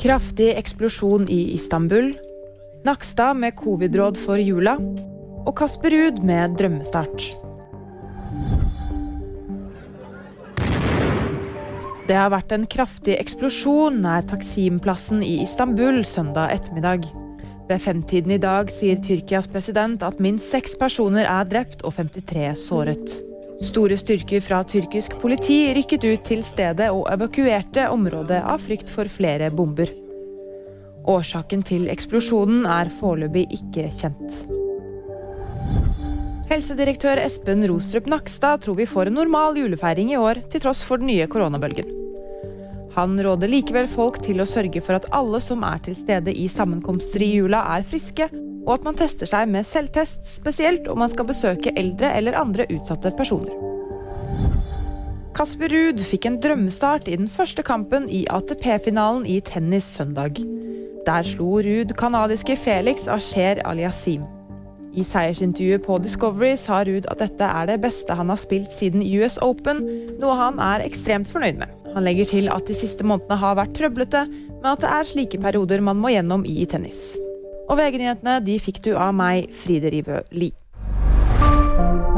Kraftig eksplosjon i Istanbul. Nakstad med covid-råd for jula. Og Kasper Ruud med drømmestart. Det har vært en kraftig eksplosjon nær Taksim-plassen i Istanbul søndag ettermiddag. Ved femtiden i dag sier Tyrkias president at minst seks personer er drept og 53 såret. Store styrker fra tyrkisk politi rykket ut til stedet og evakuerte området av frykt for flere bomber. Årsaken til eksplosjonen er foreløpig ikke kjent. Helsedirektør Espen Rostrup Nakstad tror vi får en normal julefeiring i år, til tross for den nye koronabølgen. Han råder likevel folk til å sørge for at alle som er til stede i sammenkomster i jula, er friske, og at man tester seg med selvtest, spesielt om man skal besøke eldre eller andre utsatte personer. Kasper Ruud fikk en drømmestart i den første kampen i ATP-finalen i tennis søndag. Der slo Ruud canadiske Felix Asher Aliasim. I seiersintervjuet på Discovery sa Ruud at dette er det beste han har spilt siden US Open, noe han er ekstremt fornøyd med. Han legger til at de siste månedene har vært trøblete, men at det er slike perioder man må gjennom i tennis. Og VG-nyhetene de fikk du av meg, Fride Rivø Lie.